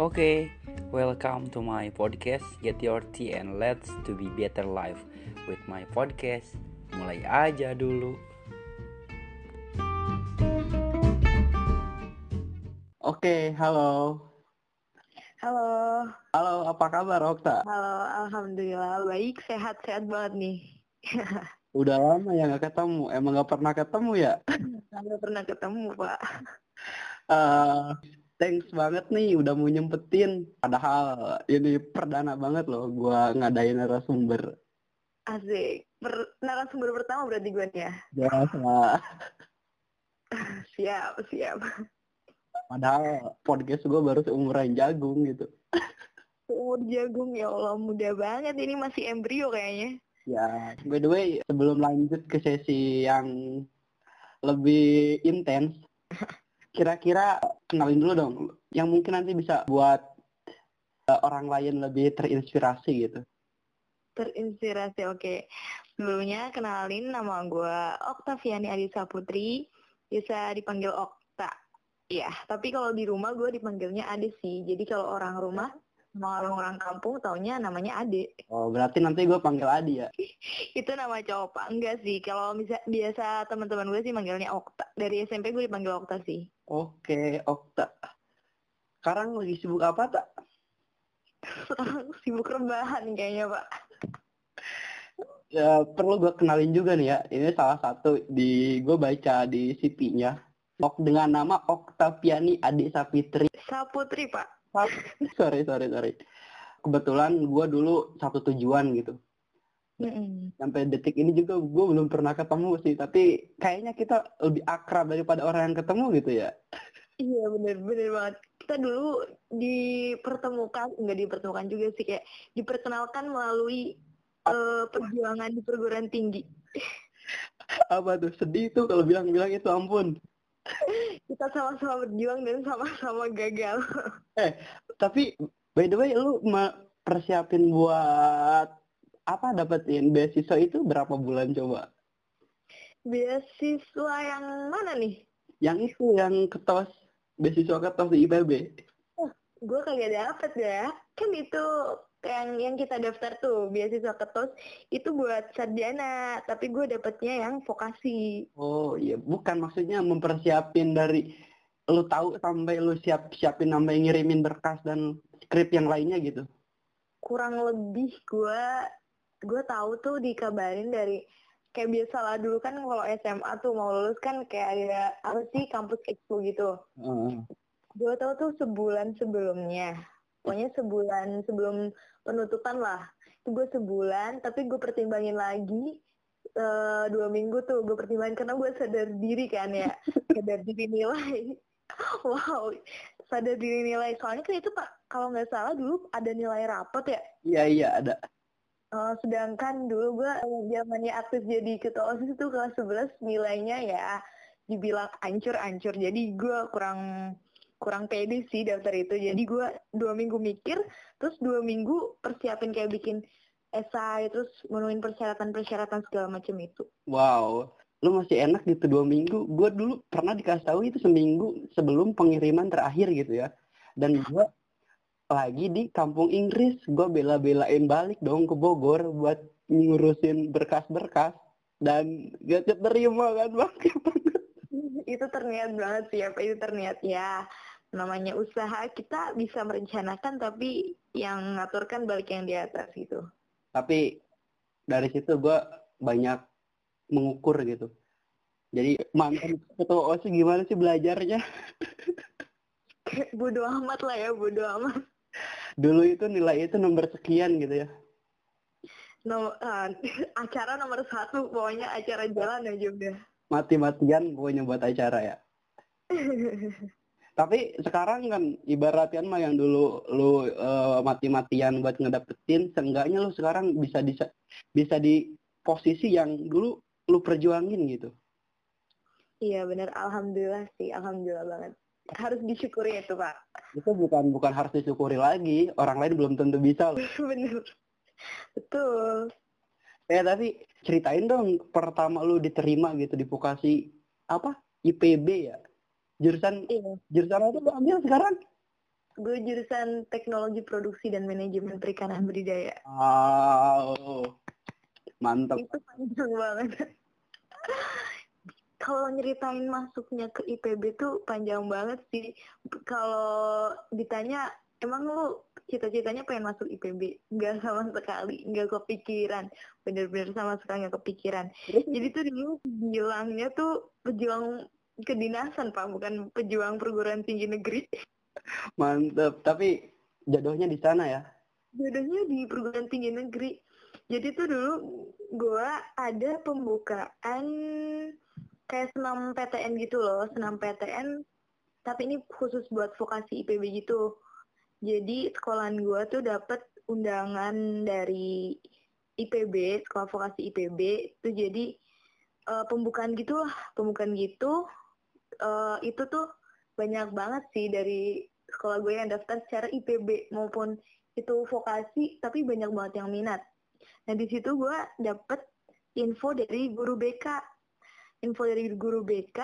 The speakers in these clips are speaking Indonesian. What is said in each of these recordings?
Okay, welcome to my podcast Get Your Tea and Let's to be better life with my podcast. Mulai aja dulu. Oke, halo. Halo, Halo, apa kabar Okta? halo, alhamdulillah baik, sehat-sehat banget nih. Udah lama ya nggak ketemu. Emang nggak pernah ketemu ya? Nggak pernah ketemu pak. Eh, thanks banget nih udah mau nyempetin. Padahal ini perdana banget loh gua ngadain narasumber. Asik. Per narasumber pertama berarti gue nih ya. Biasa. Siap, siap. Padahal podcast gua baru seumuran jagung gitu. Umur jagung ya Allah muda banget ini masih embrio kayaknya. Ya, by the way, sebelum lanjut ke sesi yang lebih intens, kira-kira kenalin dulu dong, yang mungkin nanti bisa buat eh, orang lain lebih terinspirasi gitu. Terinspirasi, oke. Sebelumnya kenalin nama gue Oktaviani Adisa Putri, bisa dipanggil Okta. Ya, tapi kalau di rumah gue dipanggilnya Ade sih. Jadi kalau orang rumah, sama orang-orang kampung taunya namanya Ade. Oh, berarti nanti gue panggil Adi ya. itu nama cowok pak enggak sih kalau bisa biasa teman-teman gue sih manggilnya Okta dari SMP gue dipanggil Okta sih Oke, Okta. Sekarang lagi sibuk apa, tak? sekarang sibuk rebahan kayaknya pak Ya, perlu gue kenalin juga nih ya. Ini salah satu di gue baca di CP-nya. Ok dengan nama Oktaviani Adi Sapitri. Saputri pak sorry, sorry, sorry. Kebetulan gue dulu satu tujuan gitu. Mm-mm. Sampai detik ini juga gue belum pernah ketemu sih. Tapi kayaknya kita lebih akrab daripada orang yang ketemu gitu ya. iya bener bener banget kita dulu dipertemukan enggak dipertemukan juga sih kayak diperkenalkan melalui eh, perjuangan di perguruan tinggi Apa tuh? Sedih tuh kalau bilang-bilang itu ampun. kita sama-sama berjuang dan sama-sama gagal Tapi by the way lu persiapin buat apa dapetin beasiswa itu berapa bulan coba? beasiswa yang mana nih Yang itu yang ketos beasiswa ketos di IPB. gue kagak dapet ya kan itu yang yang kita daftar tuh beasiswa ketos itu buat sarjana tapi gue dapetnya yang vokasi Oh iya, bukan maksudnya mempersiapin dari lu tahu sampai lu siap siapin sampai ngirimin berkas dan skrip yang lainnya gitu. kurang lebih gue gue tahu tuh dikabarin dari kayak biasa lah dulu kan kalau SMA tuh mau lulus kan kayak ada apa sih kampus expo gitu. Heeh. gue tahu tuh sebulan sebelumnya. Pokoknya sebulan sebelum penutupan lah. Itu gue sebulan tapi gue pertimbangin lagi eh, dua minggu tuh gue pertimbangin karena gue sadar diri kan ya. Sadar diri nilai. Wow sadar diri nilai. Soalnya kan itu pak kalau nggak salah dulu ada nilai rapot ya? Iya iya ada. Eh, sedangkan dulu gue zamannya aktif jadi ketua osis itu kelas 11 nilainya ya dibilang ancur-ancur jadi gue kurang kurang pede sih daftar itu jadi gue dua minggu mikir terus dua minggu persiapin kayak bikin esai terus menuin persyaratan-persyaratan segala macam itu Wow, lu masih enak gitu dua minggu. Gue dulu pernah dikasih tahu itu seminggu sebelum pengiriman terakhir gitu ya. Dan gue lagi di kampung Inggris, gue bela-belain balik dong ke Bogor buat ngurusin berkas-berkas dan gak terima kan bang. itu terniat banget sih apa itu terniat ya namanya usaha kita bisa merencanakan tapi yang ngaturkan balik yang di atas gitu Tapi dari situ gue banyak mengukur gitu. Jadi mantan ketua OSIS gimana sih belajarnya? Kayak bodo amat lah ya bodo amat Dulu itu nilai itu nomor sekian gitu ya. nomor acara nomor satu pokoknya acara jalan aja udah Mati-matian pokoknya buat acara ya. Tapi sekarang kan ibaratnya mah yang dulu lu eh, mati-matian buat ngedapetin, seenggaknya lu sekarang bisa di bisa di posisi yang dulu lu perjuangin gitu. iya bener alhamdulillah sih alhamdulillah banget harus disyukuri itu pak Itu bukan bukan harus disyukuri lagi, orang lain belum tentu bisa loh. bener betul Eh tapi ceritain dong pertama lu diterima gitu di vokasi apa? IPB ya? Jurusan iya jurusan apa lu ambil sekarang? gue jurusan teknologi produksi dan manajemen perikanan budidaya. Wow, mantap. Itu panjang banget. Kalau nyeritain masuknya ke IPB tuh panjang banget sih. Kalau ditanya, emang lu cita-citanya pengen masuk IPB? Nggak sama sekali, nggak kepikiran. Bener-bener sama sekali nggak kepikiran. Jadi tuh dulu bilangnya tuh pejuang kedinasan, Pak, bukan pejuang perguruan tinggi negeri. Mantep. Tapi jodohnya di sana ya? Jodohnya di perguruan tinggi negeri. Jadi tuh dulu gue ada pembukaan kayak senam PTN gitu loh, senam PTN. Tapi ini khusus buat vokasi IPB gitu. Jadi sekolahan gue tuh dapet undangan dari IPB, sekolah vokasi IPB. Itu jadi uh, pembukaan gitu lah, pembukaan gitu. Uh, itu tuh banyak banget sih dari sekolah gue yang daftar secara IPB maupun itu vokasi, tapi banyak banget yang minat. Nah di situ gue dapet info dari guru BK. Info dari guru BK.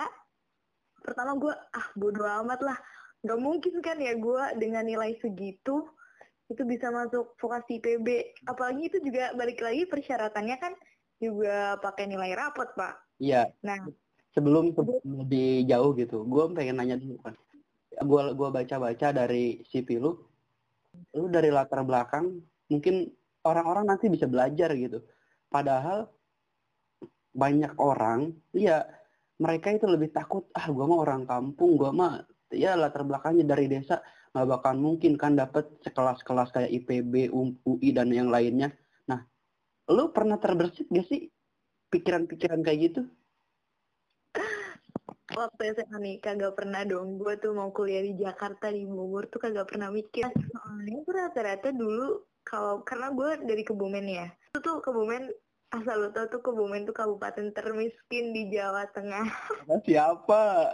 Pertama gue ah bodo amat lah. Gak mungkin kan ya gue dengan nilai segitu itu bisa masuk vokasi IPB. Apalagi itu juga balik lagi persyaratannya kan juga pakai nilai rapot pak. Iya. Nah sebelum lebih jauh gitu, gue pengen nanya dulu kan. Gue gua baca-baca dari CV lu, lu dari latar belakang mungkin orang-orang nanti bisa belajar gitu. Padahal banyak orang, ya mereka itu lebih takut, ah gue mah orang kampung, gue mah ya latar belakangnya dari desa nggak bakal mungkin kan dapat sekelas-kelas kayak IPB, UI dan yang lainnya. Nah, lu pernah terbersit gak sih pikiran-pikiran kayak gitu? waktu SMA nih kagak pernah dong gue tuh mau kuliah di Jakarta di Bogor tuh kagak pernah mikir soalnya tuh rata-rata dulu kalau karena gue dari Kebumen ya itu tuh Kebumen asal lo tau tuh Kebumen tuh kabupaten termiskin di Jawa Tengah siapa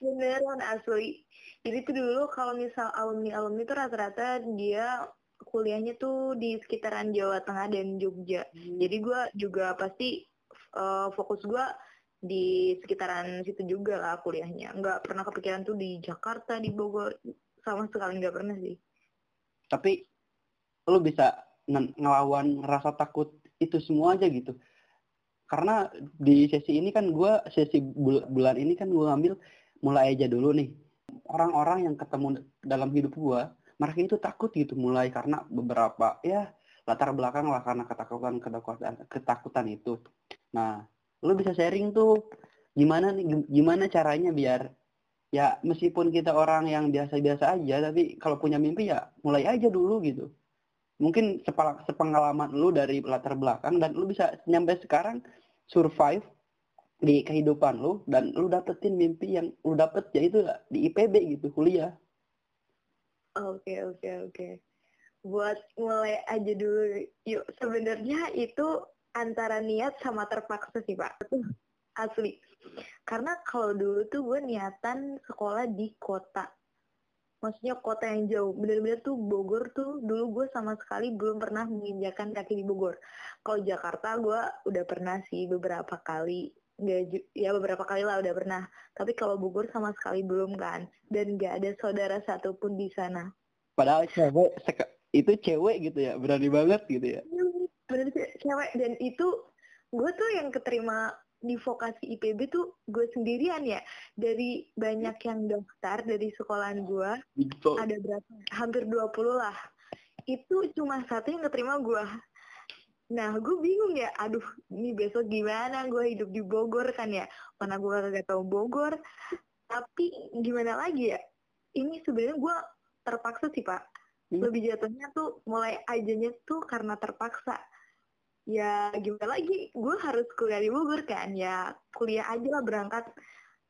beneran asli jadi tuh dulu kalau misal alumni alumni tuh rata-rata dia kuliahnya tuh di sekitaran Jawa Tengah dan Jogja hmm. jadi gue juga pasti uh, fokus gue di sekitaran situ juga lah kuliahnya. Nggak pernah kepikiran tuh di Jakarta, di Bogor, sama sekali nggak pernah sih. Tapi lu bisa ngelawan rasa takut itu semua aja gitu. Karena di sesi ini kan gue, sesi bul bulan ini kan gue ngambil mulai aja dulu nih. Orang-orang yang ketemu dalam hidup gue, mereka itu takut gitu mulai karena beberapa ya latar belakang lah karena ketakutan ketakutan ketakutan itu. Nah, lu bisa sharing tuh gimana nih gimana caranya biar ya meskipun kita orang yang biasa-biasa aja tapi kalau punya mimpi ya mulai aja dulu gitu mungkin sepengalaman lu dari latar belakang dan lu bisa nyampe sekarang survive di kehidupan lu dan lu dapetin mimpi yang lu dapet yaitu di IPB gitu kuliah. Oke okay, oke okay, oke. Okay. buat mulai aja dulu yuk. Sebenarnya itu antara niat sama terpaksa sih pak. Asli. Karena kalau dulu tuh gue niatan sekolah di kota maksudnya kota yang jauh. Bener-bener tuh Bogor tuh dulu gue sama sekali belum pernah menginjakan kaki di Bogor. Kalau Jakarta gue udah pernah sih beberapa kali. Nggak ya beberapa kali lah udah pernah. Tapi kalau Bogor sama sekali belum kan. Dan gak ada saudara satupun di sana. Padahal cewek itu cewek gitu ya. Berani banget gitu ya. Iya, bener cewek. Dan itu gue tuh yang keterima di vokasi IPB tuh gue sendirian ya. Dari banyak yang daftar dari sekolahan gue ada berapa? Hampir 20 lah. Itu cuma satu yang keterima gue nah gue bingung ya aduh ini besok gimana? Gue hidup di Bogor kan ya? Mana gue gak tau Bogor. Tapi gimana lagi ya? Ini sebenarnya gue terpaksa sih pak. Hmm. lebih jatuhnya tuh mulai ajanya tuh karena terpaksa ya gimana lagi? Gue harus kuliah di Bogor kan? Ya kuliah aja lah berangkat.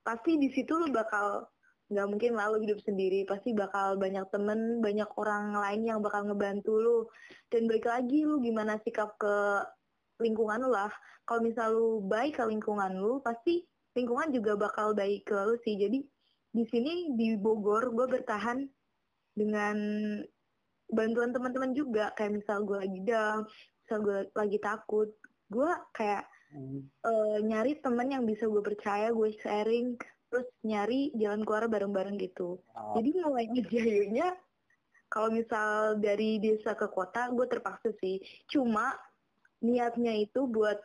Pasti di situ lu bakal nggak mungkin lalu hidup sendiri. Pasti bakal banyak temen banyak orang lain yang bakal ngebantu lu. Dan balik lagi lu gimana sikap ke lingkungan lu lah. Kalau misal lu baik ke lingkungan lu pasti lingkungan juga bakal baik ke lu sih. Jadi di sini di Bogor gue bertahan dengan bantuan teman-teman juga. Kayak misal gue lagi down misal gue lagi takut gue kayak hmm. uh, nyari temen yang bisa gue percaya gue sharing terus nyari jalan keluar bareng-bareng gitu. Oh. Jadi mulai ngejayunya kalau misal dari desa ke kota gue terpaksa sih. Cuma niatnya itu buat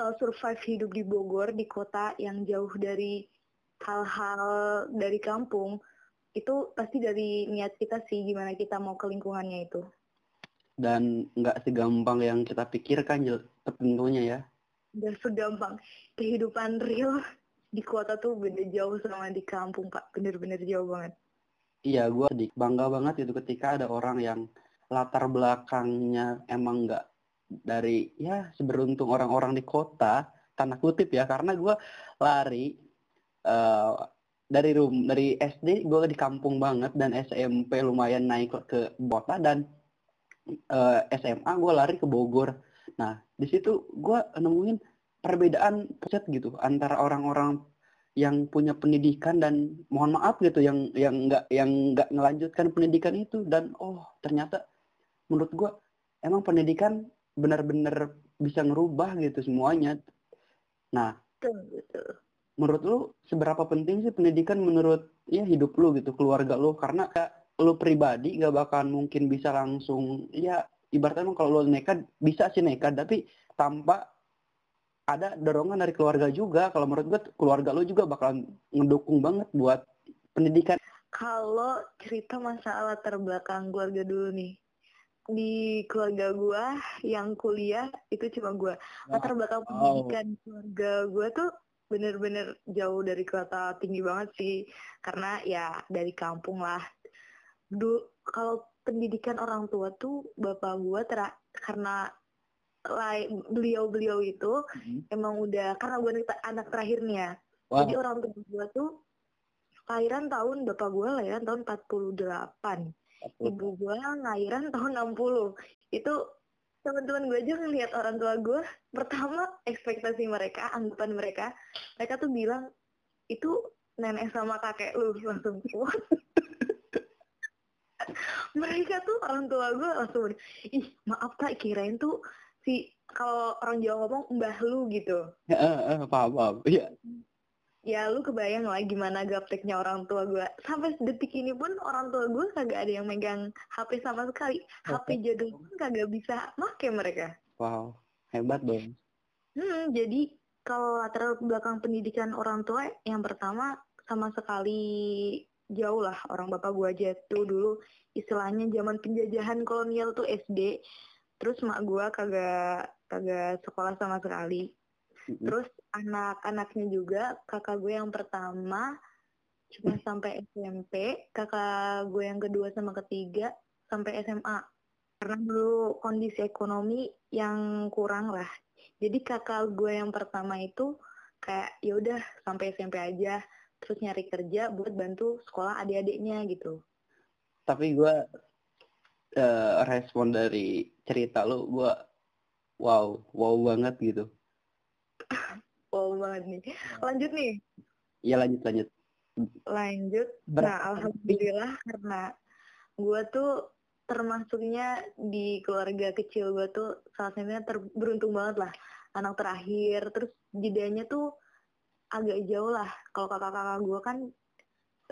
uh, survive hidup di Bogor di kota yang jauh dari hal-hal dari kampung itu pasti dari niat kita sih gimana kita mau ke lingkungannya itu. Dan nggak segampang yang kita pikirkan tentunya ya. Udah segampang kehidupan real di kota tuh beda jauh sama di kampung pak, bener-bener jauh banget. Iya, gue bangga banget itu ketika ada orang yang latar belakangnya emang nggak dari ya seberuntung orang-orang di kota, tanda kutip ya, karena gue lari uh, dari room dari SD gue di kampung banget dan SMP lumayan naik ke kota dan uh, eh, SMA gue lari ke Bogor. Nah di situ gue nemuin perbedaan set gitu antara orang-orang yang punya pendidikan dan mohon maaf gitu yang yang nggak yang nggak melanjutkan pendidikan itu dan oh ternyata menurut gue emang pendidikan benar-benar bisa ngerubah gitu semuanya. Nah, menurut lu seberapa penting sih pendidikan menurut ya hidup lu gitu keluarga lu karena ya, lu pribadi nggak bakalan mungkin bisa langsung ya ibaratnya kalau lu nekat bisa sih nekat tapi tanpa ada dorongan dari keluarga juga. Kalau menurut gue keluarga lu juga bakalan ngedukung banget buat pendidikan. Kalau cerita masalah terbelakang keluarga dulu nih. Di keluarga gue yang kuliah itu cuma gue latar belakang pendidikan oh. keluarga gue tuh bener-bener jauh dari kota tinggi banget sih. Karena ya dari kampung lah dulu kalau pendidikan orang tua tuh bapak gua ter karena beliau-beliau itu mm-hmm. emang udah karena gue anak terakhirnya wow. jadi orang tua gua tuh lahiran tahun bapak gua lahiran tahun 48 40. ibu gua lahiran tahun 60 itu teman-teman gue aja ngeliat orang tua gue pertama ekspektasi mereka anggapan mereka mereka tuh bilang itu nenek sama kakek lu langsung what mereka tuh orang tua gue langsung ih maaf kak kirain tuh si kalau orang Jawa ngomong mbah lu gitu. Ya, uh, uh, paham paham. Iya. Ya lu kebayang lah gimana gapteknya orang tua gue sampai detik ini pun orang tua gue kagak ada yang megang HP sama sekali. HP jadul pun kagak bisa make mereka. Wow hebat dong. Hmm jadi kalau latar belakang pendidikan orang tua yang pertama sama sekali jauh lah orang bapak gue aja tuh dulu. Istilahnya zaman penjajahan kolonial tuh SD terus mak gue kagak kagak sekolah sama sekali. Terus anak-anaknya juga kakak gue yang pertama cuma sampai SMP, kakak gue yang kedua sama ketiga sampai SMA. Karena dulu kondisi ekonomi yang kurang lah. Jadi kakak gue yang pertama itu kayak ya udah sampai SMP aja, terus nyari kerja buat bantu sekolah adik-adiknya gitu. Tapi gue uh, respon dari cerita lo, gue wow, wow banget gitu wow banget nih. Lanjut nih. Iya lanjut lanjut. Lanjut. Nah alhamdulillah karena gue tuh termasuknya di keluarga kecil gue tuh salah satunya beruntung banget lah anak terakhir terus jedanya tuh agak jauh lah. Kalau kakak-kakak gue kan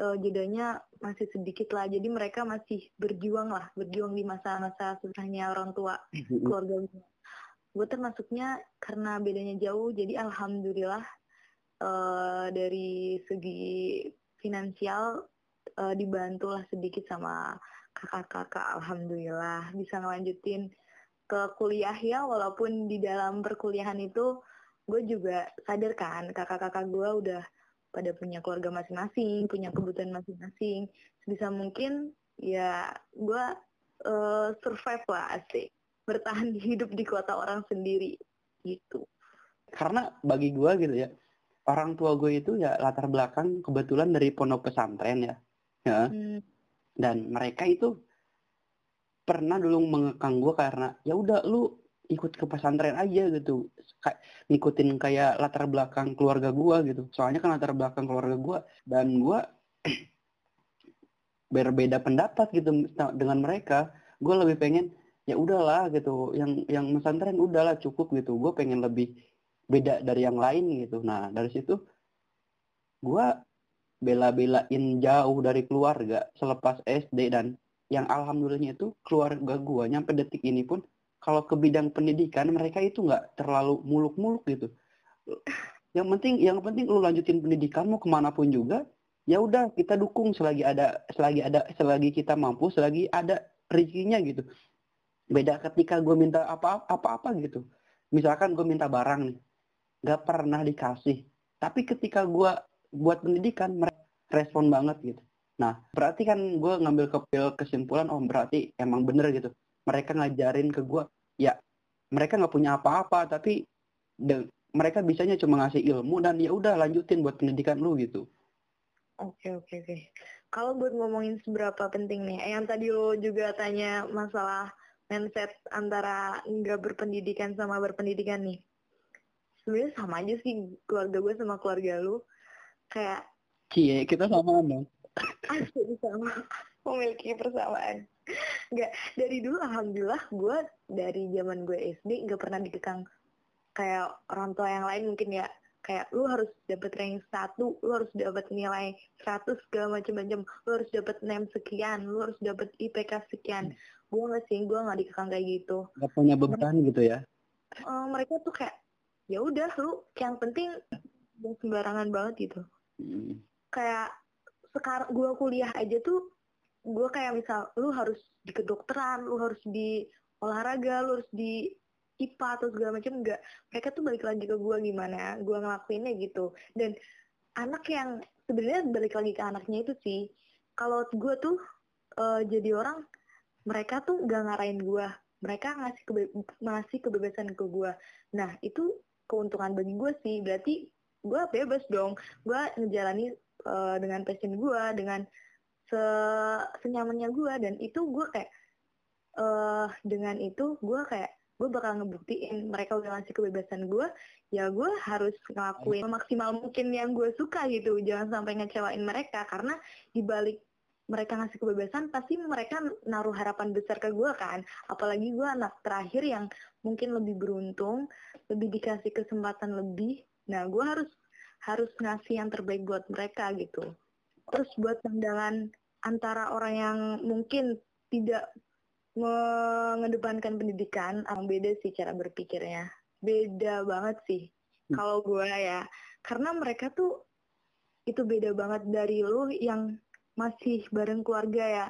uh, jedanya masih sedikit lah. Jadi mereka masih berjuang lah. Berjuang di masa-masa susahnya orang tua keluarga gue gue termasuknya karena bedanya jauh jadi alhamdulillah uh, dari segi finansial uh, dibantu lah sedikit sama kakak-kakak alhamdulillah. Bisa ngelanjutin ke kuliah ya walaupun di dalam perkuliahan itu gue juga sadar kan kakak-kakak gue udah pada punya keluarga masing-masing punya kebutuhan masing-masing sebisa mungkin ya gue uh, survive lah asik bertahan hidup di kota orang sendiri gitu. Karena bagi gue gitu ya, orang tua gue itu ya latar belakang kebetulan dari pondok pesantren ya, ya. Hmm. Dan mereka itu pernah dulu mengekang gue karena ya udah lu ikut ke pesantren aja gitu. Kayak ngikutin kayak latar belakang keluarga gue gitu. Soalnya kan latar belakang keluarga gue dan gue berbeda pendapat gitu dengan mereka. Gue lebih pengen ya udahlah gitu. Yang yang pesantren udahlah cukup gitu. Gue pengen lebih beda dari yang lain gitu. Nah dari situ gue bela-belain jauh dari keluarga selepas SD dan yang alhamdulillahnya itu keluarga gua. Nyampe detik ini pun kalau ke bidang pendidikan mereka itu nggak terlalu muluk-muluk gitu. Yang penting yang penting lu lanjutin pendidikanmu ke mana pun juga ya udah kita dukung selagi ada selagi ada selagi kita mampu selagi ada rezekinya gitu. Beda ketika gue minta apa apa apa gitu. Misalkan gue minta barang nih nggak pernah dikasih. Tapi ketika gue buat pendidikan mereka respon banget gitu. Nah berarti kan gue ngambil kepil kesimpulan oh berarti emang bener gitu mereka ngajarin ke gue ya mereka nggak punya apa-apa tapi mereka bisanya cuma ngasih ilmu dan ya udah lanjutin buat pendidikan lu gitu. Oke oke oke. Kalau buat ngomongin seberapa penting nih, yang tadi lo juga tanya masalah mindset antara nggak berpendidikan sama berpendidikan nih. Sebenarnya sama aja sih keluarga gue sama keluarga lu. Kayak Cie, kita sama dong. Asli sama. Memiliki persamaan. Enggak, dari dulu alhamdulillah gue dari zaman gue SD nggak pernah dikekang kayak orang tua yang lain mungkin ya kayak lu harus dapat rank satu, lu harus dapat nilai 100 segala macam-macam, lu harus dapat nem sekian, lu harus dapat IPK sekian. Hmm. Gue nggak sih, gue nggak dikekang kayak gitu. Gak punya beban gitu ya? Uh, mereka tuh kayak ya udah lu yang penting yang sembarangan banget gitu. Hmm. Kayak sekarang gue kuliah aja tuh gue kayak misal lu harus di kedokteran, lu harus di olahraga, lu harus di IPA atau segala macam enggak mereka tuh balik lagi ke gue gimana gue ngelakuinnya gitu. Dan anak yang sebenarnya balik lagi ke anaknya itu sih kalau gue tuh uh, jadi orang mereka tuh gak ngarahin gue mereka ngasih kebe ngasih kebebasan ke gue nah itu keuntungan bagi gue sih. Berarti gue bebas dong. Gue ngejalani uh, dengan passion gue dengan se senyamannya gue dan itu gue kayak uh, dengan itu gue kayak gue bakal ngebuktiin mereka udah ngasih kebebasan gue ya gue harus ngelakuin maksimal mungkin yang gue suka gitu. Jangan sampai ngecewain mereka karena dibalik mereka ngasih kebebasan pasti mereka naruh harapan besar ke gue kan. Apalagi gue anak terakhir yang mungkin lebih beruntung lebih dikasih kesempatan lebih. Nah gue harus harus ngasih yang terbaik buat mereka gitu. Terus buat pandangan antara orang yang mungkin tidak mengedepankan pendidikan emang beda sih cara berpikirnya. Beda banget sih hmm. kalau gue ya. Karena mereka tuh itu beda banget dari lu yang masih bareng keluarga ya.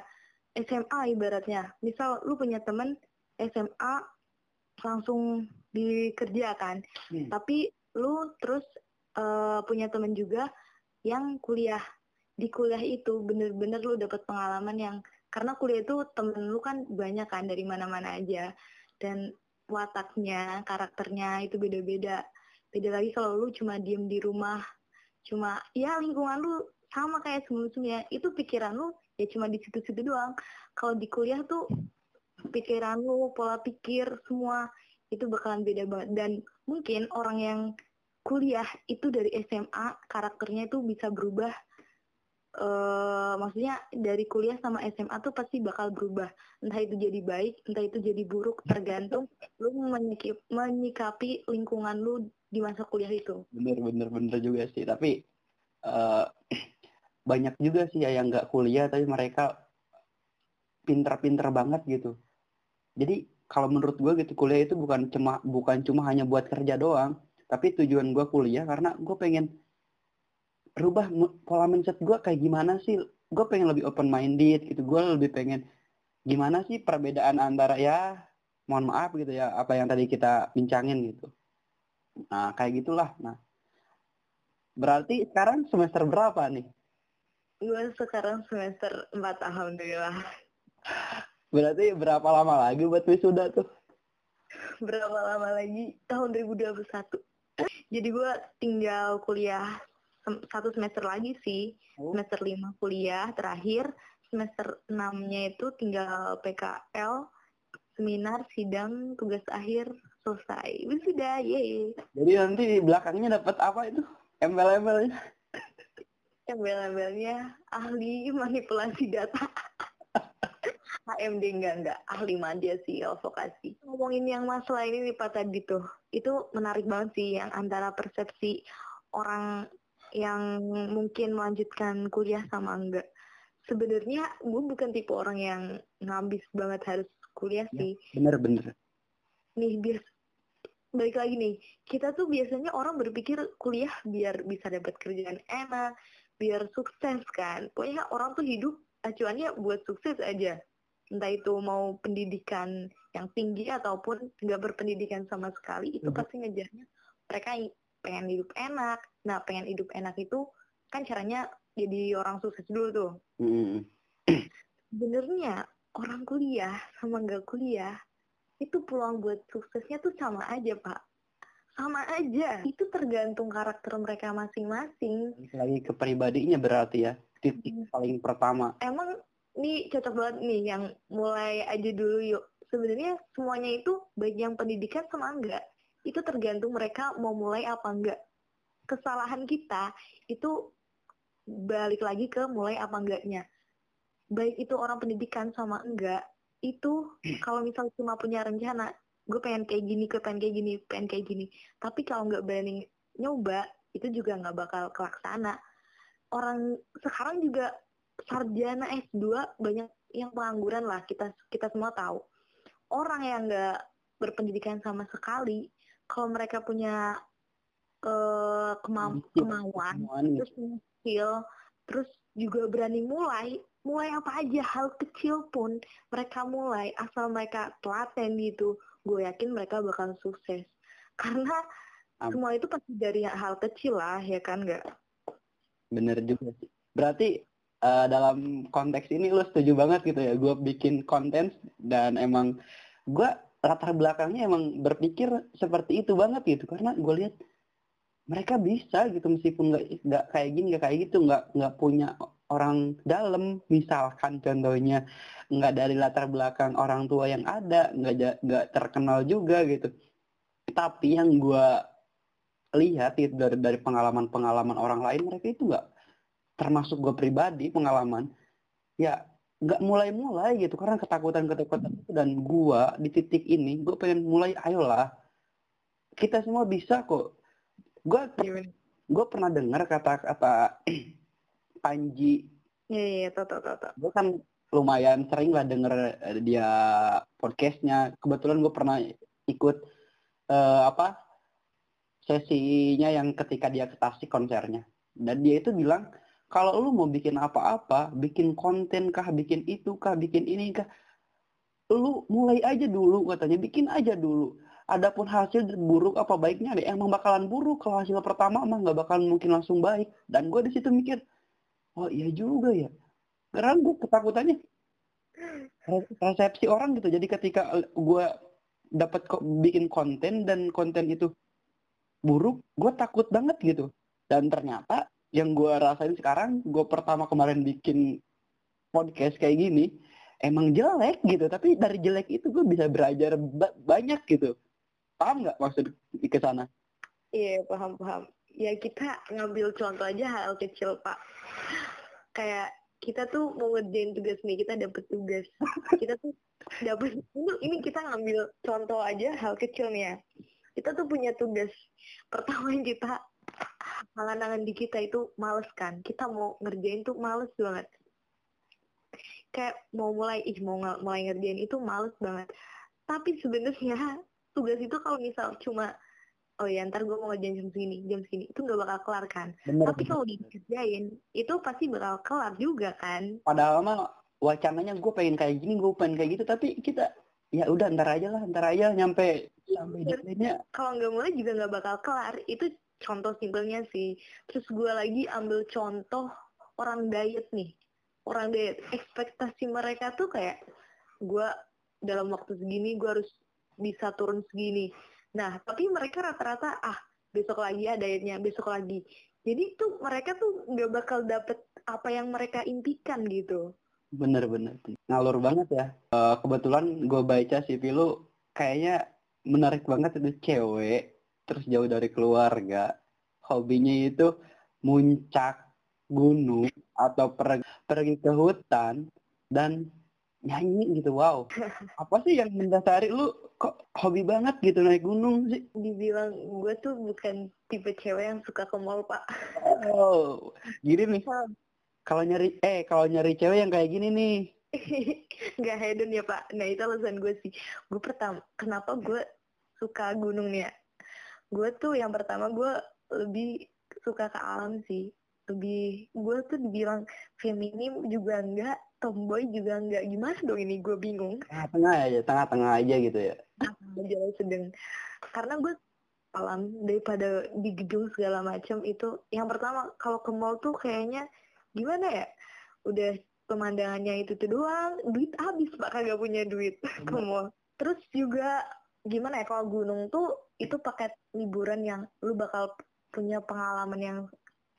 SMA ibaratnya. Misal lu punya temen SMA langsung dikerjakan hmm. tapi lu terus uh, punya temen juga yang kuliah di kuliah itu bener-bener lu dapat pengalaman yang karena kuliah itu temen lu kan banyak kan dari mana-mana aja. Dan wataknya karakternya itu beda-beda. Beda lagi kalau lu cuma diem di rumah cuma ya lingkungan lu sama kayak sebelum-sebelumnya. Itu pikiran lu ya cuma di situ-situ doang. Kalau di kuliah tuh pikiran lu pola pikir semua itu bakalan beda banget. Dan mungkin orang yang kuliah itu dari SMA karakternya itu bisa berubah uh, maksudnya dari kuliah sama SMA tuh pasti bakal berubah. Entah itu jadi baik entah itu jadi buruk tergantung lu menyikip, menyikapi lingkungan lu di masa kuliah itu. Bener bener bener juga sih. Tapi uh, banyak juga sih ya yang nggak kuliah tapi mereka pinter-pinter banget gitu. Jadi kalau menurut gue gitu kuliah itu bukan cuma bukan cuma hanya buat kerja doang tapi tujuan gue kuliah karena gue pengen rubah pola mindset gue kayak gimana sih? Gue pengen lebih open minded gitu. Gue lebih pengen gimana sih perbedaan antara ya mohon maaf gitu ya apa yang tadi kita bincangin gitu. Nah kayak gitulah. Nah berarti sekarang semester berapa nih? Gue sekarang semester 4 alhamdulillah. Berarti berapa lama lagi buat wisuda tuh? Berapa lama lagi? Tahun 2021 jadi gue tinggal kuliah satu semester lagi sih. Oh. semester lima kuliah terakhir. Semester enamnya itu tinggal PKL seminar sidang tugas akhir selesai. Sudah ye jadi nanti di belakangnya dapat apa itu? Embel-embelnya. Embel-embelnya ahli manipulasi data. HMD enggak enggak. Ahli media sih vokasi ngomongin yang masalah ini nih Pak tadi tuh. Itu menarik banget sih yang antara persepsi orang yang mungkin melanjutkan kuliah sama enggak. Sebenarnya gue bukan tipe orang yang ngabis banget harus kuliah Ya. sih. Bener-bener. Nih biar balik lagi nih, kita tuh biasanya orang berpikir kuliah biar bisa dapat kerjaan enak, biar sukses kan. Pokoknya orang tuh hidup acuannya buat sukses aja. Entah itu mau pendidikan yang tinggi ataupun nggak berpendidikan sama sekali, itu pasti ngejarnya mereka pengen hidup enak. Nah, pengen hidup enak itu kan caranya jadi orang sukses dulu tuh. Mm. Sebenarnya orang kuliah sama nggak kuliah itu peluang buat suksesnya tuh sama aja, Pak. Sama aja. Itu tergantung karakter mereka masing-masing. Lagi ke pribadinya berarti ya. Titik paling pertama. emang nih cocok banget nih yang mulai aja dulu yuk. Sebenarnya semuanya itu baik yang pendidikan sama enggak. Itu tergantung mereka mau mulai apa enggak. Kesalahan kita itu balik lagi ke mulai apa enggaknya. Baik itu orang pendidikan sama enggak, itu kalau misal cuma punya rencana, gue pengen kayak gini, gue pengen kayak gini, pengen kayak gini. Tapi kalau nggak berani nyoba, itu juga nggak bakal kelaksana orang sekarang juga sarjana S2 banyak yang pengangguran lah kita kita semua tahu orang yang nggak berpendidikan sama sekali kalau mereka punya Ambisi, kemauan Kemauan gitu. terus punya skill terus juga berani mulai mulai apa aja hal kecil pun mereka mulai asal mereka telaten gitu gue yakin mereka bakal sukses karena Am- semua itu pasti dari hal kecil lah ya kan nggak Bener juga sih. Berarti eh, dalam konteks ini lu setuju banget gitu ya. Gue bikin konten dan emang gue latar belakangnya emang berpikir seperti itu banget gitu. Karena gue lihat mereka bisa gitu meskipun nggak nggak kayak gini nggak kayak gitu nggak nggak punya orang dalam misalkan contohnya nggak dari latar belakang orang tua yang ada nggak nggak terkenal juga gitu tapi yang gue lihat itu dari dari pengalaman pengalaman orang lain mereka itu nggak termasuk gue pribadi pengalaman ya nggak mulai-mulai gitu karena ketakutan ketakutan itu dan gue di titik ini gue pengen mulai ayolah kita semua bisa kok. Gue gue pernah dengar kata-kata Panji. Iya, iya, tau, tau, tau, tau. gue kan lumayan sering lah denger eh, dia podcastnya. Kebetulan gue pernah ikut eh, apa sesinya yang ketika dia ke Tasik konsernya. Dan dia itu bilang kalau lu mau bikin apa-apa bikin konten kah bikin itu kah bikin ini kah lu mulai aja dulu katanya. Bikin aja dulu. Adapun hasil buruk apa baiknya deh emang bakalan buruk. Kalau hasil pertama emang nggak bakalan mungkin langsung baik. Dan gue di situ mikir oh iya juga ya. Karena gue ketakutannya re- resepsi orang gitu. Jadi ketika gue dapat bikin konten dan konten itu buruk gue takut banget gitu. Dan ternyata yang gue rasain sekarang gue pertama kemarin bikin podcast kayak gini emang jelek gitu tapi dari jelek itu gue bisa belajar ba- banyak gitu paham nggak maksud ke sana Iya, paham, paham. Ya kita ngambil contoh aja hal kecil, Pak. Kayak kita tuh mau ngerjain tugas nih, kita dapet tugas. Kita tuh dapet, ini, ini kita ngambil contoh aja hal kecil nih ya. Kita tuh punya tugas. Pertama yang kita, angan-angan di kita itu males kan. Kita mau ngerjain tuh males banget. Kayak mau mulai, ih mau mulai ngerjain itu males banget. Tapi sebenarnya tugas itu kalau misal cuma oh ya ntar gue mau ngerjain jam segini jam segini itu nggak bakal kelar kan bener tapi kalau dikerjain itu pasti bakal kelar juga kan padahal mah wacananya gue pengen kayak gini gue pengen kayak gitu tapi kita ya udah ntar aja lah ntar aja nyampe sampai deadline-nya kalau nggak mulai juga nggak bakal kelar itu contoh simpelnya sih. Terus gue lagi ambil contoh orang diet nih. Orang diet ekspektasi mereka tuh kayak gue dalam waktu segini gue harus bisa turun segini. Nah tapi mereka rata-rata ah besok lagi ya dietnya besok lagi. Jadi tuh mereka tuh nggak bakal dapet apa yang mereka impikan gitu. Bener-bener ngalur banget ya. Eh, kebetulan gue baca CV lu kayaknya menarik banget itu cewek terus jauh dari keluarga. Hobinya itu muncak gunung atau per- pergi ke hutan dan nyanyi gitu. Wow. Apa sih yang mendasari lu? Kok hobi banget gitu naik gunung sih? Dibilang gue tuh bukan tipe cewek yang suka ke mall, Pak. oh gini nih. Kalau nyari eh kalau nyari cewek yang kayak gini nih. Nggak hedon ya, Pak. Nah, itu alasan gue sih. Gue pertama, kenapa gue suka gunung nih ya? Gue tuh yang pertama gue lebih suka ke alam sih. Lebih, gue tuh dibilang feminim juga enggak, tomboy juga enggak. Gimana dong ini? Gue bingung. tengah-tengah aja tengah-tengah aja gitu ya aja sedang karena gue alam daripada di gedung segala macam itu yang pertama kalau ke mall tuh kayaknya gimana ya udah pemandangannya itu tuh doang duit habis pak kagak punya duit ke mall terus juga gimana ya kalau gunung tuh itu paket liburan yang lu bakal punya pengalaman yang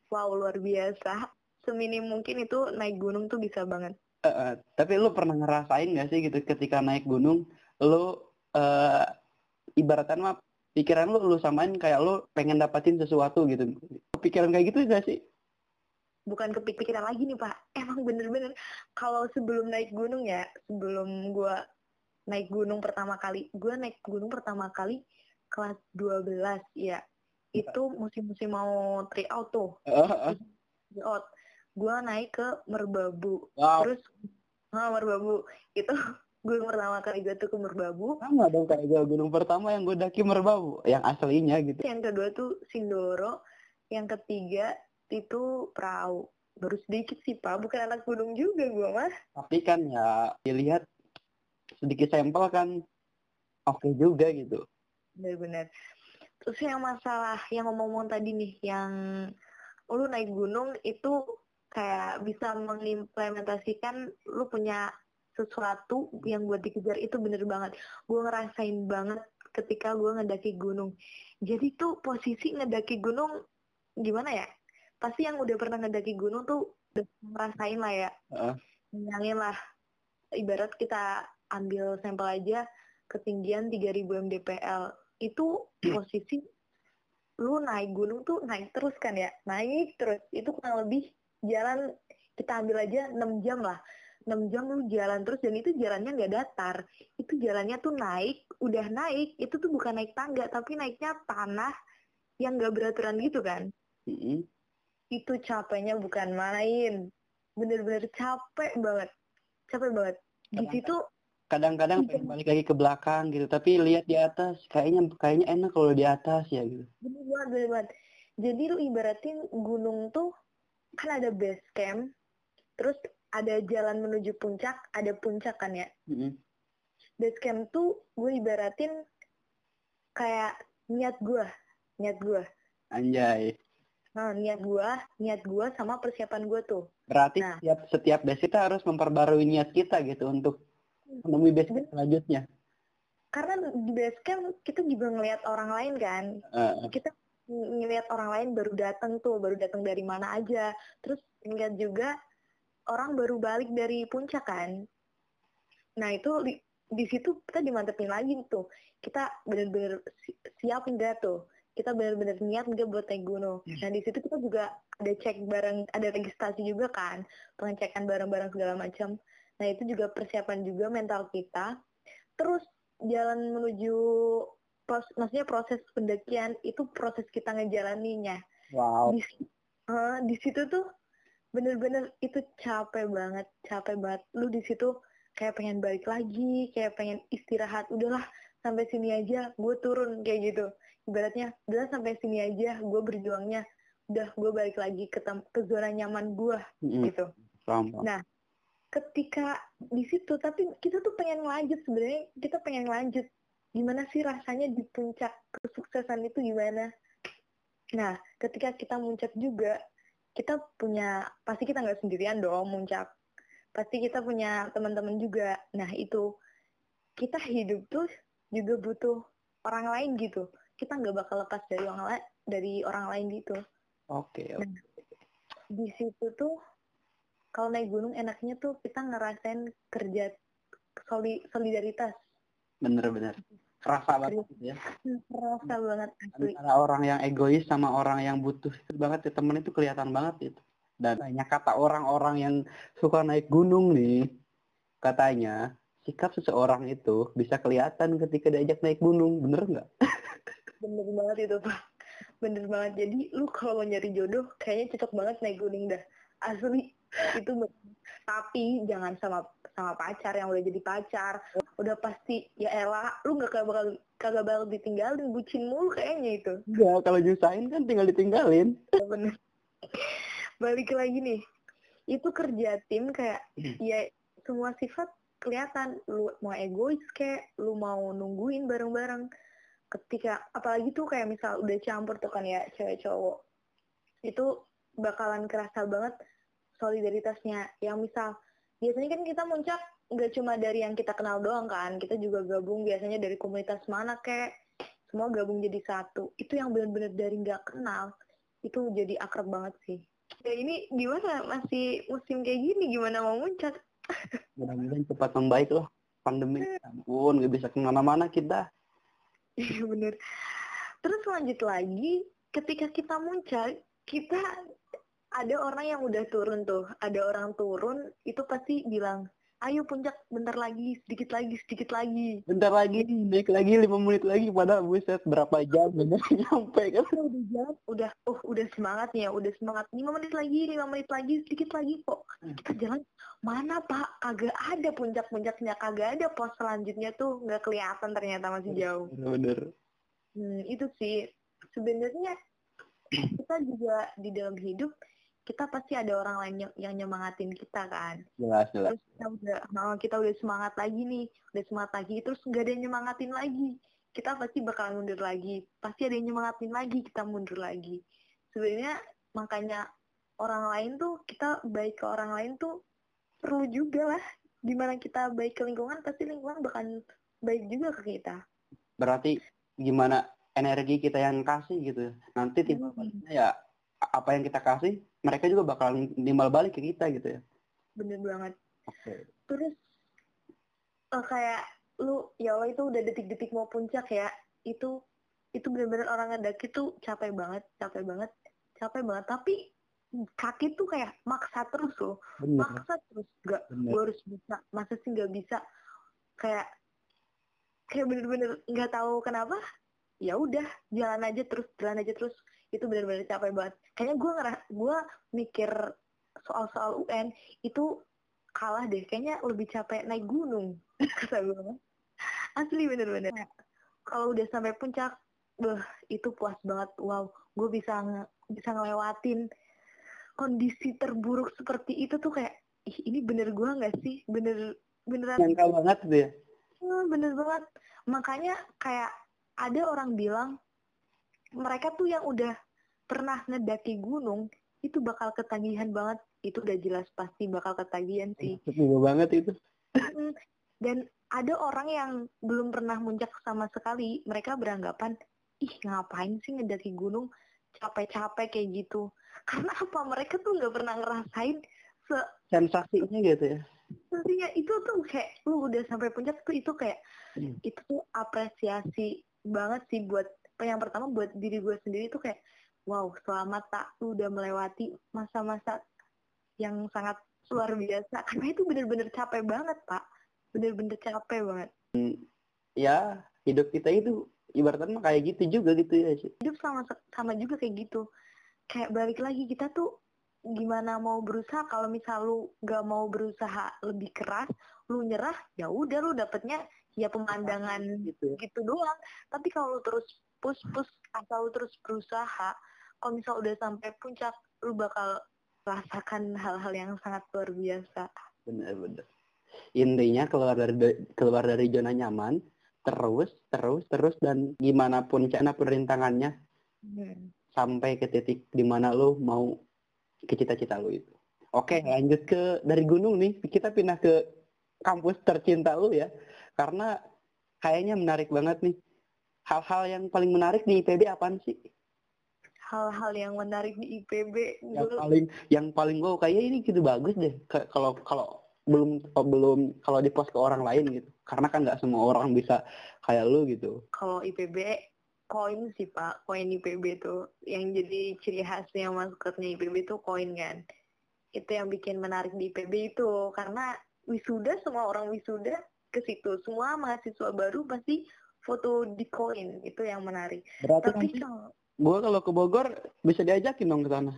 wow luar biasa. Seminim mungkin itu naik gunung tuh bisa banget. Eh, eh, tapi lu pernah ngerasain gak sih gitu ketika naik gunung lu eh ibaratkan mah pikiran lu lu samain kayak lu pengen dapatin sesuatu gitu. Pikiran kayak gitu gak sih? Bukan kepikiran lagi nih pak. Emang bener-bener kalau sebelum naik gunung ya sebelum gua naik gunung pertama kali gua naik gunung pertama kali kelas 12 ya itu musim-musim mau try out tuh. Eh, eh, try out gua naik ke Merbabu. Wow. Terus ah Merbabu. Itu gunung pertama kali gue tuh ke Merbabu. Sama dong kayak gue gunung pertama yang gue daki merbabu yang aslinya gitu. Yang kedua tuh Sindoro yang ketiga itu perahu. Baru sedikit sih pak. Bukan anak gunung juga gua mah tapi kan ya dilihat sedikit sampel kan oke juga gitu benar-benar terus yang masalah yang ngomong-ngomong tadi nih yang lu naik gunung itu kayak bisa mengimplementasikan lu punya sesuatu yang buat dikejar itu bener banget. Gue ngerasain banget ketika gue ngedaki gunung. Jadi tuh posisi ngedaki gunung gimana ya? Pasti yang udah pernah ngedaki gunung tuh udah ngerasain lah ya. Bayangin lah. Ibarat kita ambil sampel aja ketinggian 3000 mdpl itu posisi lu naik gunung tuh naik terus kan ya? Naik terus. Itu kurang lebih jalan kita ambil aja 6 jam lah. 6 jam lu jalan terus dan itu jalannya nggak datar. Itu jalannya tuh naik udah naik. Itu tuh bukan naik tangga tapi naiknya tanah yang nggak beraturan gitu kan? Itu capeknya bukan main. Bener-bener capek banget. Capek banget. Di situ kadang-kadang pengen balik lagi ke belakang gitu tapi lihat di atas kayaknya kayaknya enak kalau di atas ya gitu. Bener banget bener banget. Jadi lu ibaratin gunung tuh kan ada base camp terus ada jalan menuju puncak ada puncak kan ya? Mm-mm. base camp tuh gue ibaratin kayak niat gue niat gue anjay. Nah niat gue niat gue sama persiapan gue tuh. Berarti Nah. setiap setiap base kita harus memperbarui niat kita gitu untuk menemui base camp selanjutnya. Karena di base camp kita juga ngelihat orang lain kan? Eh, kita ng- ngelihat orang lain baru datang tuh baru datang dari mana aja. Terus ngeliat juga orang baru balik dari puncak kan? Nah itu di, di situ kita dimantepin lagi tuh. Kita bener-bener si- siap enggak tuh? Kita bener-bener niat enggak buat naik gunung? Nah di situ kita juga ada cek barang ada registrasi juga kan? Pengecekan barang-barang segala macam nah itu juga persiapan juga mental kita. Terus jalan menuju pros- maksudnya proses pendakian itu proses kita ngejalaninya. Wow. Di eh, di situ tuh bener-bener itu capek banget capek banget. Lu di situ kayak pengen balik lagi kayak pengen istirahat. Udahlah sampai sini aja gue turun kayak gitu. Ibaratnya udah sampai sini aja gue berjuangnya. Udah gue balik lagi ke ke zona nyaman gue Mm-mm. gitu. Paham, paham. Nah, ketika di situ tapi kita tuh pengen lanjut sebenarnya. Kita pengen lanjut. Gimana sih rasanya di puncak kesuksesan itu gimana? Nah ketika kita muncak juga kita punya pasti kita nggak sendirian dong muncak. Pasti kita punya teman-teman juga. Nah itu. Kita hidup tuh juga butuh orang lain gitu. Kita nggak bakal lepas dari orang lain dari orang lain gitu. Oke oke. di situ tuh kalau naik gunung enaknya tuh kita ngerasain kerja soli- solidaritas. Bener-bener kerasa banget gitu ya. Terasa banget asli. Antara orang yang egois sama orang yang butuh itu banget ya temen itu kelihatan banget itu dan banyak kata orang-orang yang suka naik gunung nih katanya sikap seseorang itu bisa kelihatan ketika diajak naik gunung, bener nggak? bener banget itu pak. Bener banget. Jadi lu kalau mau nyari jodoh kayaknya cocok banget naik gunung dah. Asli itu tapi jangan sama sama pacar yang udah jadi pacar. Udah pasti ya elah lu nggak kagak bakal kagak bakal ditinggalin bucin mulu kayaknya itu. Enggak, kalau nyusahin kan tinggal ditinggalin. Ya, bener. Balik lagi nih. Itu kerja tim kayak ya semua sifat kelihatan. Lu mau egois kayak lu mau nungguin bareng-bareng. Ketika apalagi tuh kayak misal udah campur tuh kan ya cewek cowok itu bakalan kerasa banget solidaritasnya. Yang misal biasanya kan kita muncak nggak cuma dari yang kita kenal doang kan kita juga gabung biasanya dari komunitas mana kayak semua gabung jadi satu. Itu yang benar-benar dari nggak kenal itu jadi akrab banget sih. Ya ini gimana? Masih musim kayak gini gimana mau muncak? Mudah-mudahan cepat membaik loh. Pandemi. Ya Ampun, nggak bisa ke mana-mana kita. Iya bener. Terus lanjut lagi, ketika kita muncul, kita ada orang yang udah turun tuh, ada orang turun itu pasti bilang, ayo puncak bentar lagi, sedikit lagi, sedikit lagi. Bentar lagi, naik lagi lima menit lagi. Padahal buset berapa jam bener nyampe kan? Udah jalan, udah, oh udah semangat nih ya, udah semangat. Lima menit lagi, lima menit lagi, sedikit lagi kok. Kita jalan, mana pak? Kagak ada puncak-puncaknya, kagak ada pos selanjutnya tuh, nggak kelihatan ternyata masih jauh. Bener-bener. Hmm, itu sih sebenarnya kita juga di dalam hidup kita pasti ada orang lain yang, yang nyemangatin kita kan. Jelas, jelas. Terus kita udah nah, kita udah semangat lagi nih, udah semangat lagi, terus nggak ada yang nyemangatin lagi. Kita pasti bakalan mundur lagi. Pasti ada yang nyemangatin lagi, kita mundur lagi. Sebenarnya makanya orang lain tuh kita baik ke orang lain tuh perlu juga lah. Di mana kita baik ke lingkungan, pasti lingkungan bakalan baik juga ke kita. Berarti gimana energi kita yang kasih gitu. Nanti timbal baliknya ya apa yang kita kasih, mereka juga bakalan timbal balik ke kita gitu ya. Bener banget. Oke. terus eh, kayak lu ya Allah itu udah detik-detik mau puncak ya itu itu bener-bener orang ngedaki tuh capek banget capek banget capek banget tapi kaki tuh kayak maksa terus loh Bener. maksa terus gak Bener. gue harus bisa masa sih nggak bisa kayak kayak bener-bener nggak tahu kenapa ya udah jalan aja terus jalan aja terus itu bener-bener capek banget. Kayaknya gue ngerah gue mikir soal-soal UN itu kalah deh. Kayaknya lebih capek naik gunung kata gue asli bener-bener. Kalau udah sampai puncak beh itu puas banget. Wow gue bisa nge- bisa ngelewatin kondisi terburuk seperti itu tuh kayak ih ini bener gue nggak sih? Bener beneran Nyangka banget tuh ya. Hmm, bener banget. Makanya kayak ada orang bilang mereka tuh yang udah pernah ngedaki gunung itu bakal ketagihan banget. Itu udah jelas pasti bakal ketagihan sih. Setuju banget itu. Dan ada orang yang belum pernah muncak sama sekali. Mereka beranggapan, ih ngapain sih ngedaki gunung capek-capek kayak gitu. Karena apa? Mereka tuh nggak pernah ngerasain se Sensasinya gitu ya. Intinya itu tuh kayak lu udah sampai puncak tuh itu kayak Hmm. itu tuh apresiasi banget sih buat yang pertama buat diri gue sendiri tuh kayak wow selamat tak udah melewati masa-masa yang sangat luar biasa. Karena itu bener-bener capek banget pak. Bener-bener capek banget. Ya, hidup kita itu ibaratnya kayak gitu juga gitu ya sih. hidup sama sama juga kayak gitu. Kayak balik lagi kita tuh gimana mau berusaha kalau misal lu gak mau berusaha lebih keras lu nyerah ya udah lu dapetnya ya pemandangan Gitu ya. gitu doang. Tapi kalau lu terus push push asal terus berusaha kalau misal udah sampai puncak lu bakal rasakan hal-hal yang sangat luar biasa Bener-bener. Intinya keluar dari keluar dari zona nyaman, terus, terus, terus dan gimana pun cara pun rintangannya Hmm. sampai ke titik di mana lu mau ke cita-cita lu itu. Oke, lanjut ke dari gunung nih, kita pindah ke kampus tercinta lu ya. Karena kayaknya menarik banget nih. Hal-hal yang paling menarik di IPB apaan sih? hal-hal yang menarik di IPB Yang gue paling yang paling wow kayak ini gitu bagus deh. Kalau kalau belum oh, belum kalau di post ke orang lain gitu. Karena kan nggak semua orang bisa kayak lu gitu. kalau IPB koin sih pak koin IPB tuh yang jadi ciri khasnya maskotnya IPB tuh koin kan itu yang bikin menarik di IPB itu karena wisuda semua orang wisuda ke situ semua mahasiswa baru pasti foto di koin itu yang menarik. Berarti tapi kalau gue kalau ke Bogor bisa diajakin dong ke sana.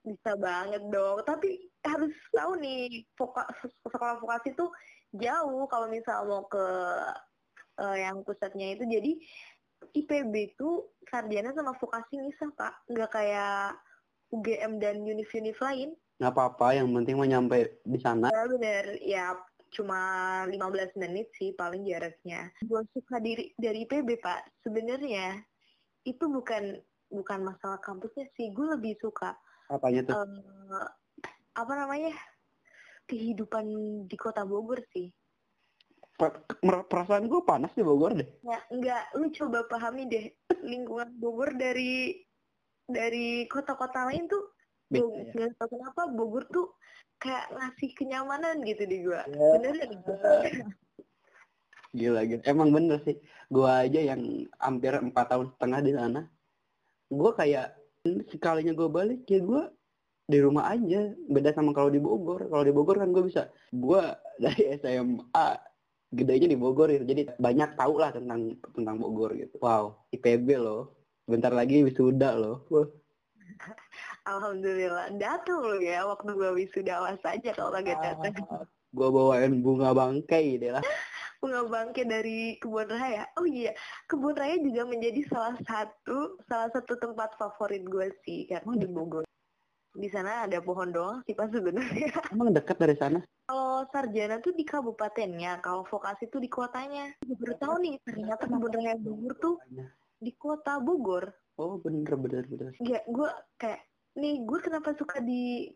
bisa banget dong. Tapi harus tahu nih voka, sekolah vokasi tuh jauh kalau misal mau ke eh, yang pusatnya itu. Jadi IPB tuh sarjana sama vokasi misah pak nggak kayak UGM dan univ-univ lain. Nggak apa-apa, yang penting mau nyampe di sana. ya bener. Ya cuma 15 menit sih paling jaraknya gue suka diri dari IPB pak sebenarnya itu bukan bukan masalah kampusnya sih gue lebih suka Apanya tuh? eh, apa namanya kehidupan di kota Bogor sih perasaan gue panas di Bogor deh. ya enggak lu coba pahami deh lingkungan Bogor dari dari kota-kota lain tuh Beda Bog- ya? kenapa Bogor tuh kayak ngasih kenyamanan gitu di gua Ya. bener ya Gila, gila. Emang bener sih. Gue aja yang hampir empat tahun setengah di sana. Gue kayak sekalinya gue balik ya gue di rumah aja. Beda sama kalau di Bogor. Kalau di Bogor kan gue bisa. Gue dari SMA gedenya di Bogor gitu. Jadi banyak tahu lah tentang tentang Bogor gitu. Wow, IPB loh. Bentar lagi wisuda loh. Wah. Alhamdulillah. Datang lu ya waktu gua wisuda awas aja kalau kagak datang. Gue bawain bunga bangkai deh lah. bunga bangke dari kebun raya. Oh iya kebun raya juga menjadi salah satu salah satu tempat favorit gue sih karena di Bogor. Di sana ada pohon doang sih pas sebenarnya. Emang dekat dari sana? kalau sarjana tuh di kabupatennya kalau vokasi tuh di kotanya. Gue baru tahu nih ternyata kebun raya Bogor tuh di kota Bogor Oh bener bener bener. ya gue kayak nih gue kenapa suka di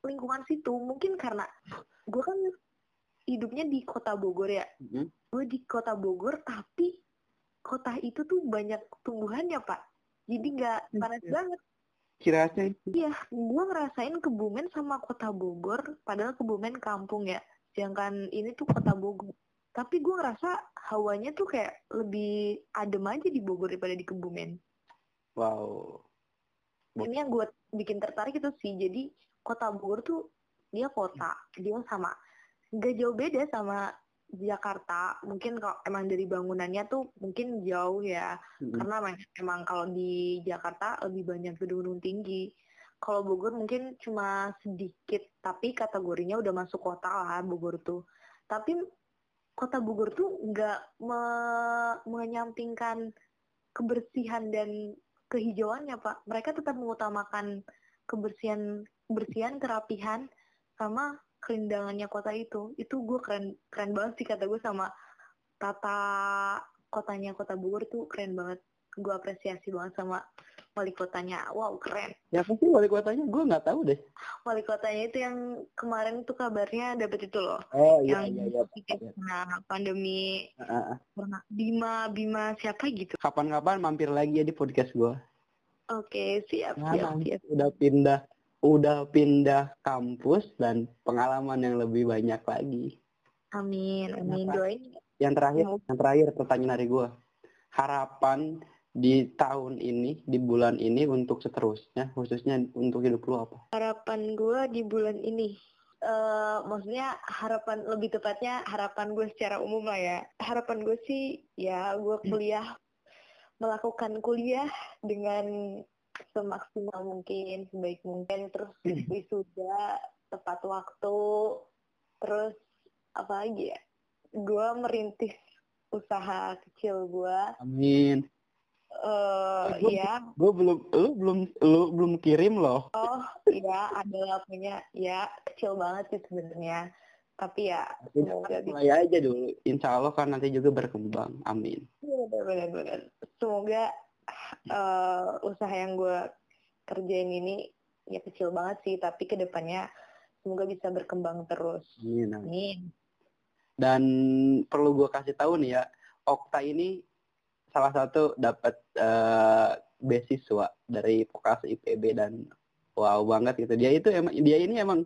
lingkungan situ mungkin karena gue kan hidupnya di kota Bogor ya Mhm. gue di kota Bogor tapi kota itu tuh banyak tumbuhannya pak jadi nggak panas Iya. banget Kiranya itu. iya gue ngerasain Kebumen sama kota Bogor padahal Kebumen kampung ya sedangkan ini tuh kota Bogor tapi gue ngerasa hawanya tuh kayak lebih adem aja di Bogor daripada di Kebumen Wow. Ini yang gue bikin tertarik itu sih. Jadi kota Bogor tuh dia kota. Dia sama nggak jauh beda sama Jakarta. Mungkin kalau emang dari bangunannya tuh mungkin jauh ya. Mhm. karena emang, emang kalau di Jakarta lebih banyak gedung-gedung tinggi. Kalau Bogor mungkin cuma sedikit tapi kategorinya udah masuk kota lah Bogor tuh. Tapi kota Bogor tuh nggak me- menyampingkan kebersihan dan kehijauannya pak. Mereka tetap mengutamakan kebersihan kebersihan kerapihan sama kerindangannya kota itu. Itu gue keren keren banget sih kata gue sama tata kotanya kota Bogor tuh keren banget. Gue apresiasi banget sama wali kotanya wow keren Ya pasti wali kotanya gue nggak tahu deh. wali kotanya itu yang kemarin tuh kabarnya dapet itu loh Oh yang iya. positif kena pandemi Ah, ah. corona. Bima Bima siapa gitu Kapan-kapan mampir lagi ya di podcast gue. oke siap Nah, siap siap udah pindah, udah pindah kampus dan pengalaman yang lebih banyak lagi. amin amin doain Yang terakhir, yang terakhir pertanyaan dari gue. Harapan di tahun ini, di bulan ini untuk seterusnya, khususnya untuk hidup lu apa? harapan gue di bulan ini eh maksudnya harapan lebih tepatnya harapan gue secara umum lah ya. Harapan gue sih ya gue kuliah melakukan kuliah dengan semaksimal mungkin sebaik mungkin terus wisuda tepat waktu terus apa lagi ya? Gue merintis usaha kecil gue Amin. Eh Gua- ya Gue belum, lu belum, lu belum kirim loh. Oh iya adalah punya ya kecil banget sih sebenarnya tapi ya semoga bisa Mulai aja dulu. Insya Allah kan nanti juga berkembang. Amin. benar-benar semoga eh, usaha yang gue kerjain ini ya kecil banget sih tapi ke depannya semoga bisa berkembang terus Amin. amin. amin Dan perlu gue kasih tahu nih ya, Okta ini salah satu dapat eh, beasiswa dari vokasi IPB dan wow banget gitu. Dia itu emang dia ini emang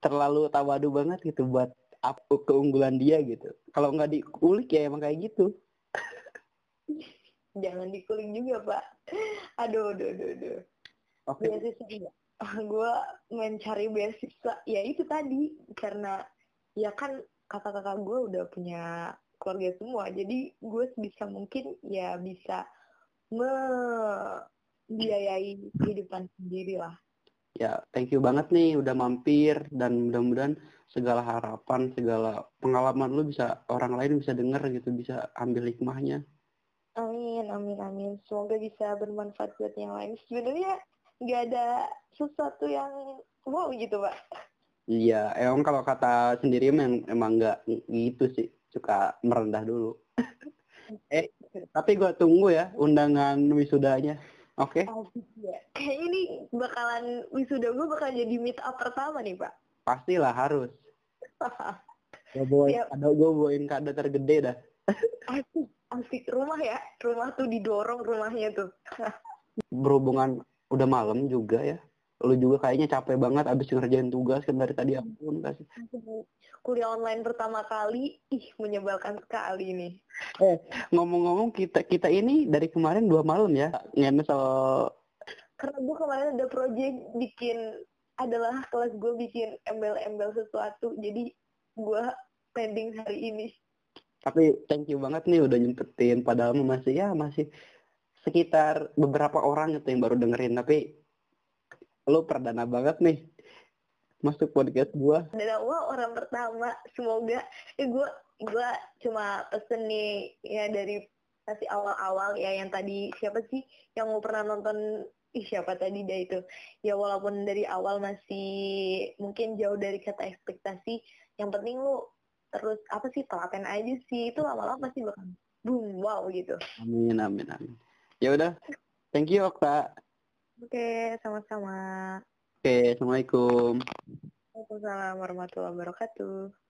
terlalu tawadu banget gitu buat apa keunggulan dia gitu. Kalau nggak diulik ya emang kayak gitu. jangan dikuling juga pak aduh aduh aduh aduh Oke. beasiswa gue mencari beasiswa ya itu tadi karena ya kan kakak-kakak gue udah punya keluarga semua jadi gue sebisa mungkin ya bisa membiayai kehidupan sendiri lah Ya, thank you banget nih udah mampir dan mudah-mudahan segala harapan, segala pengalaman lu bisa orang lain bisa denger gitu, bisa ambil hikmahnya. Amin, amin, amin. Semoga bisa bermanfaat buat yang lain. Sebenarnya nggak ada sesuatu yang wow gitu, Pak. Iya, emang kalau kata sendiri emang emang nggak gitu sih, suka merendah dulu. eh, tapi gua tunggu ya undangan wisudanya. Oke. Asik ya. Kayaknya ini bakalan wisuda gue bakal jadi meet up pertama nih, Pak. Pastilah harus. Gue bawain Siap. kado, gue bawain kado tergede dah. Asik, asik rumah ya. Rumah tuh didorong rumahnya tuh. Berhubungan udah malam juga ya. Lu juga kayaknya capek banget abis ngerjain tugas kan dari tadi ampun kasih. Kuliah online pertama kali, ih menyebalkan sekali nih. Ngomong-ngomong kita kita ini dari kemarin dua malam ya ngenesel Karena gue kemarin ada project bikin, adalah kelas gue bikin embel-embel sesuatu. Jadi gue pending hari ini. tapi thank you banget nih udah nyempetin padahal masih ya masih sekitar beberapa orang itu yang baru dengerin tapi lu perdana banget nih. Masuk podcast gua. Dan gue orang pertama, semoga. Eh, gue gue cuma pesen nih ya dari masih awal-awal ya yang tadi siapa sih yang mau pernah nonton? Ih siapa tadi dah itu? Ya walaupun dari awal masih mungkin jauh dari kata ekspektasi yang penting lu terus apa sih telaten aja sih. Itu lama-lama pasti bakal boom wow gitu. Amin amin amin. Ya udah. Thank you Okta oke sama-sama. Oke assalamualaikum. Waalaikumsalam warahmatullahi wabarakatuh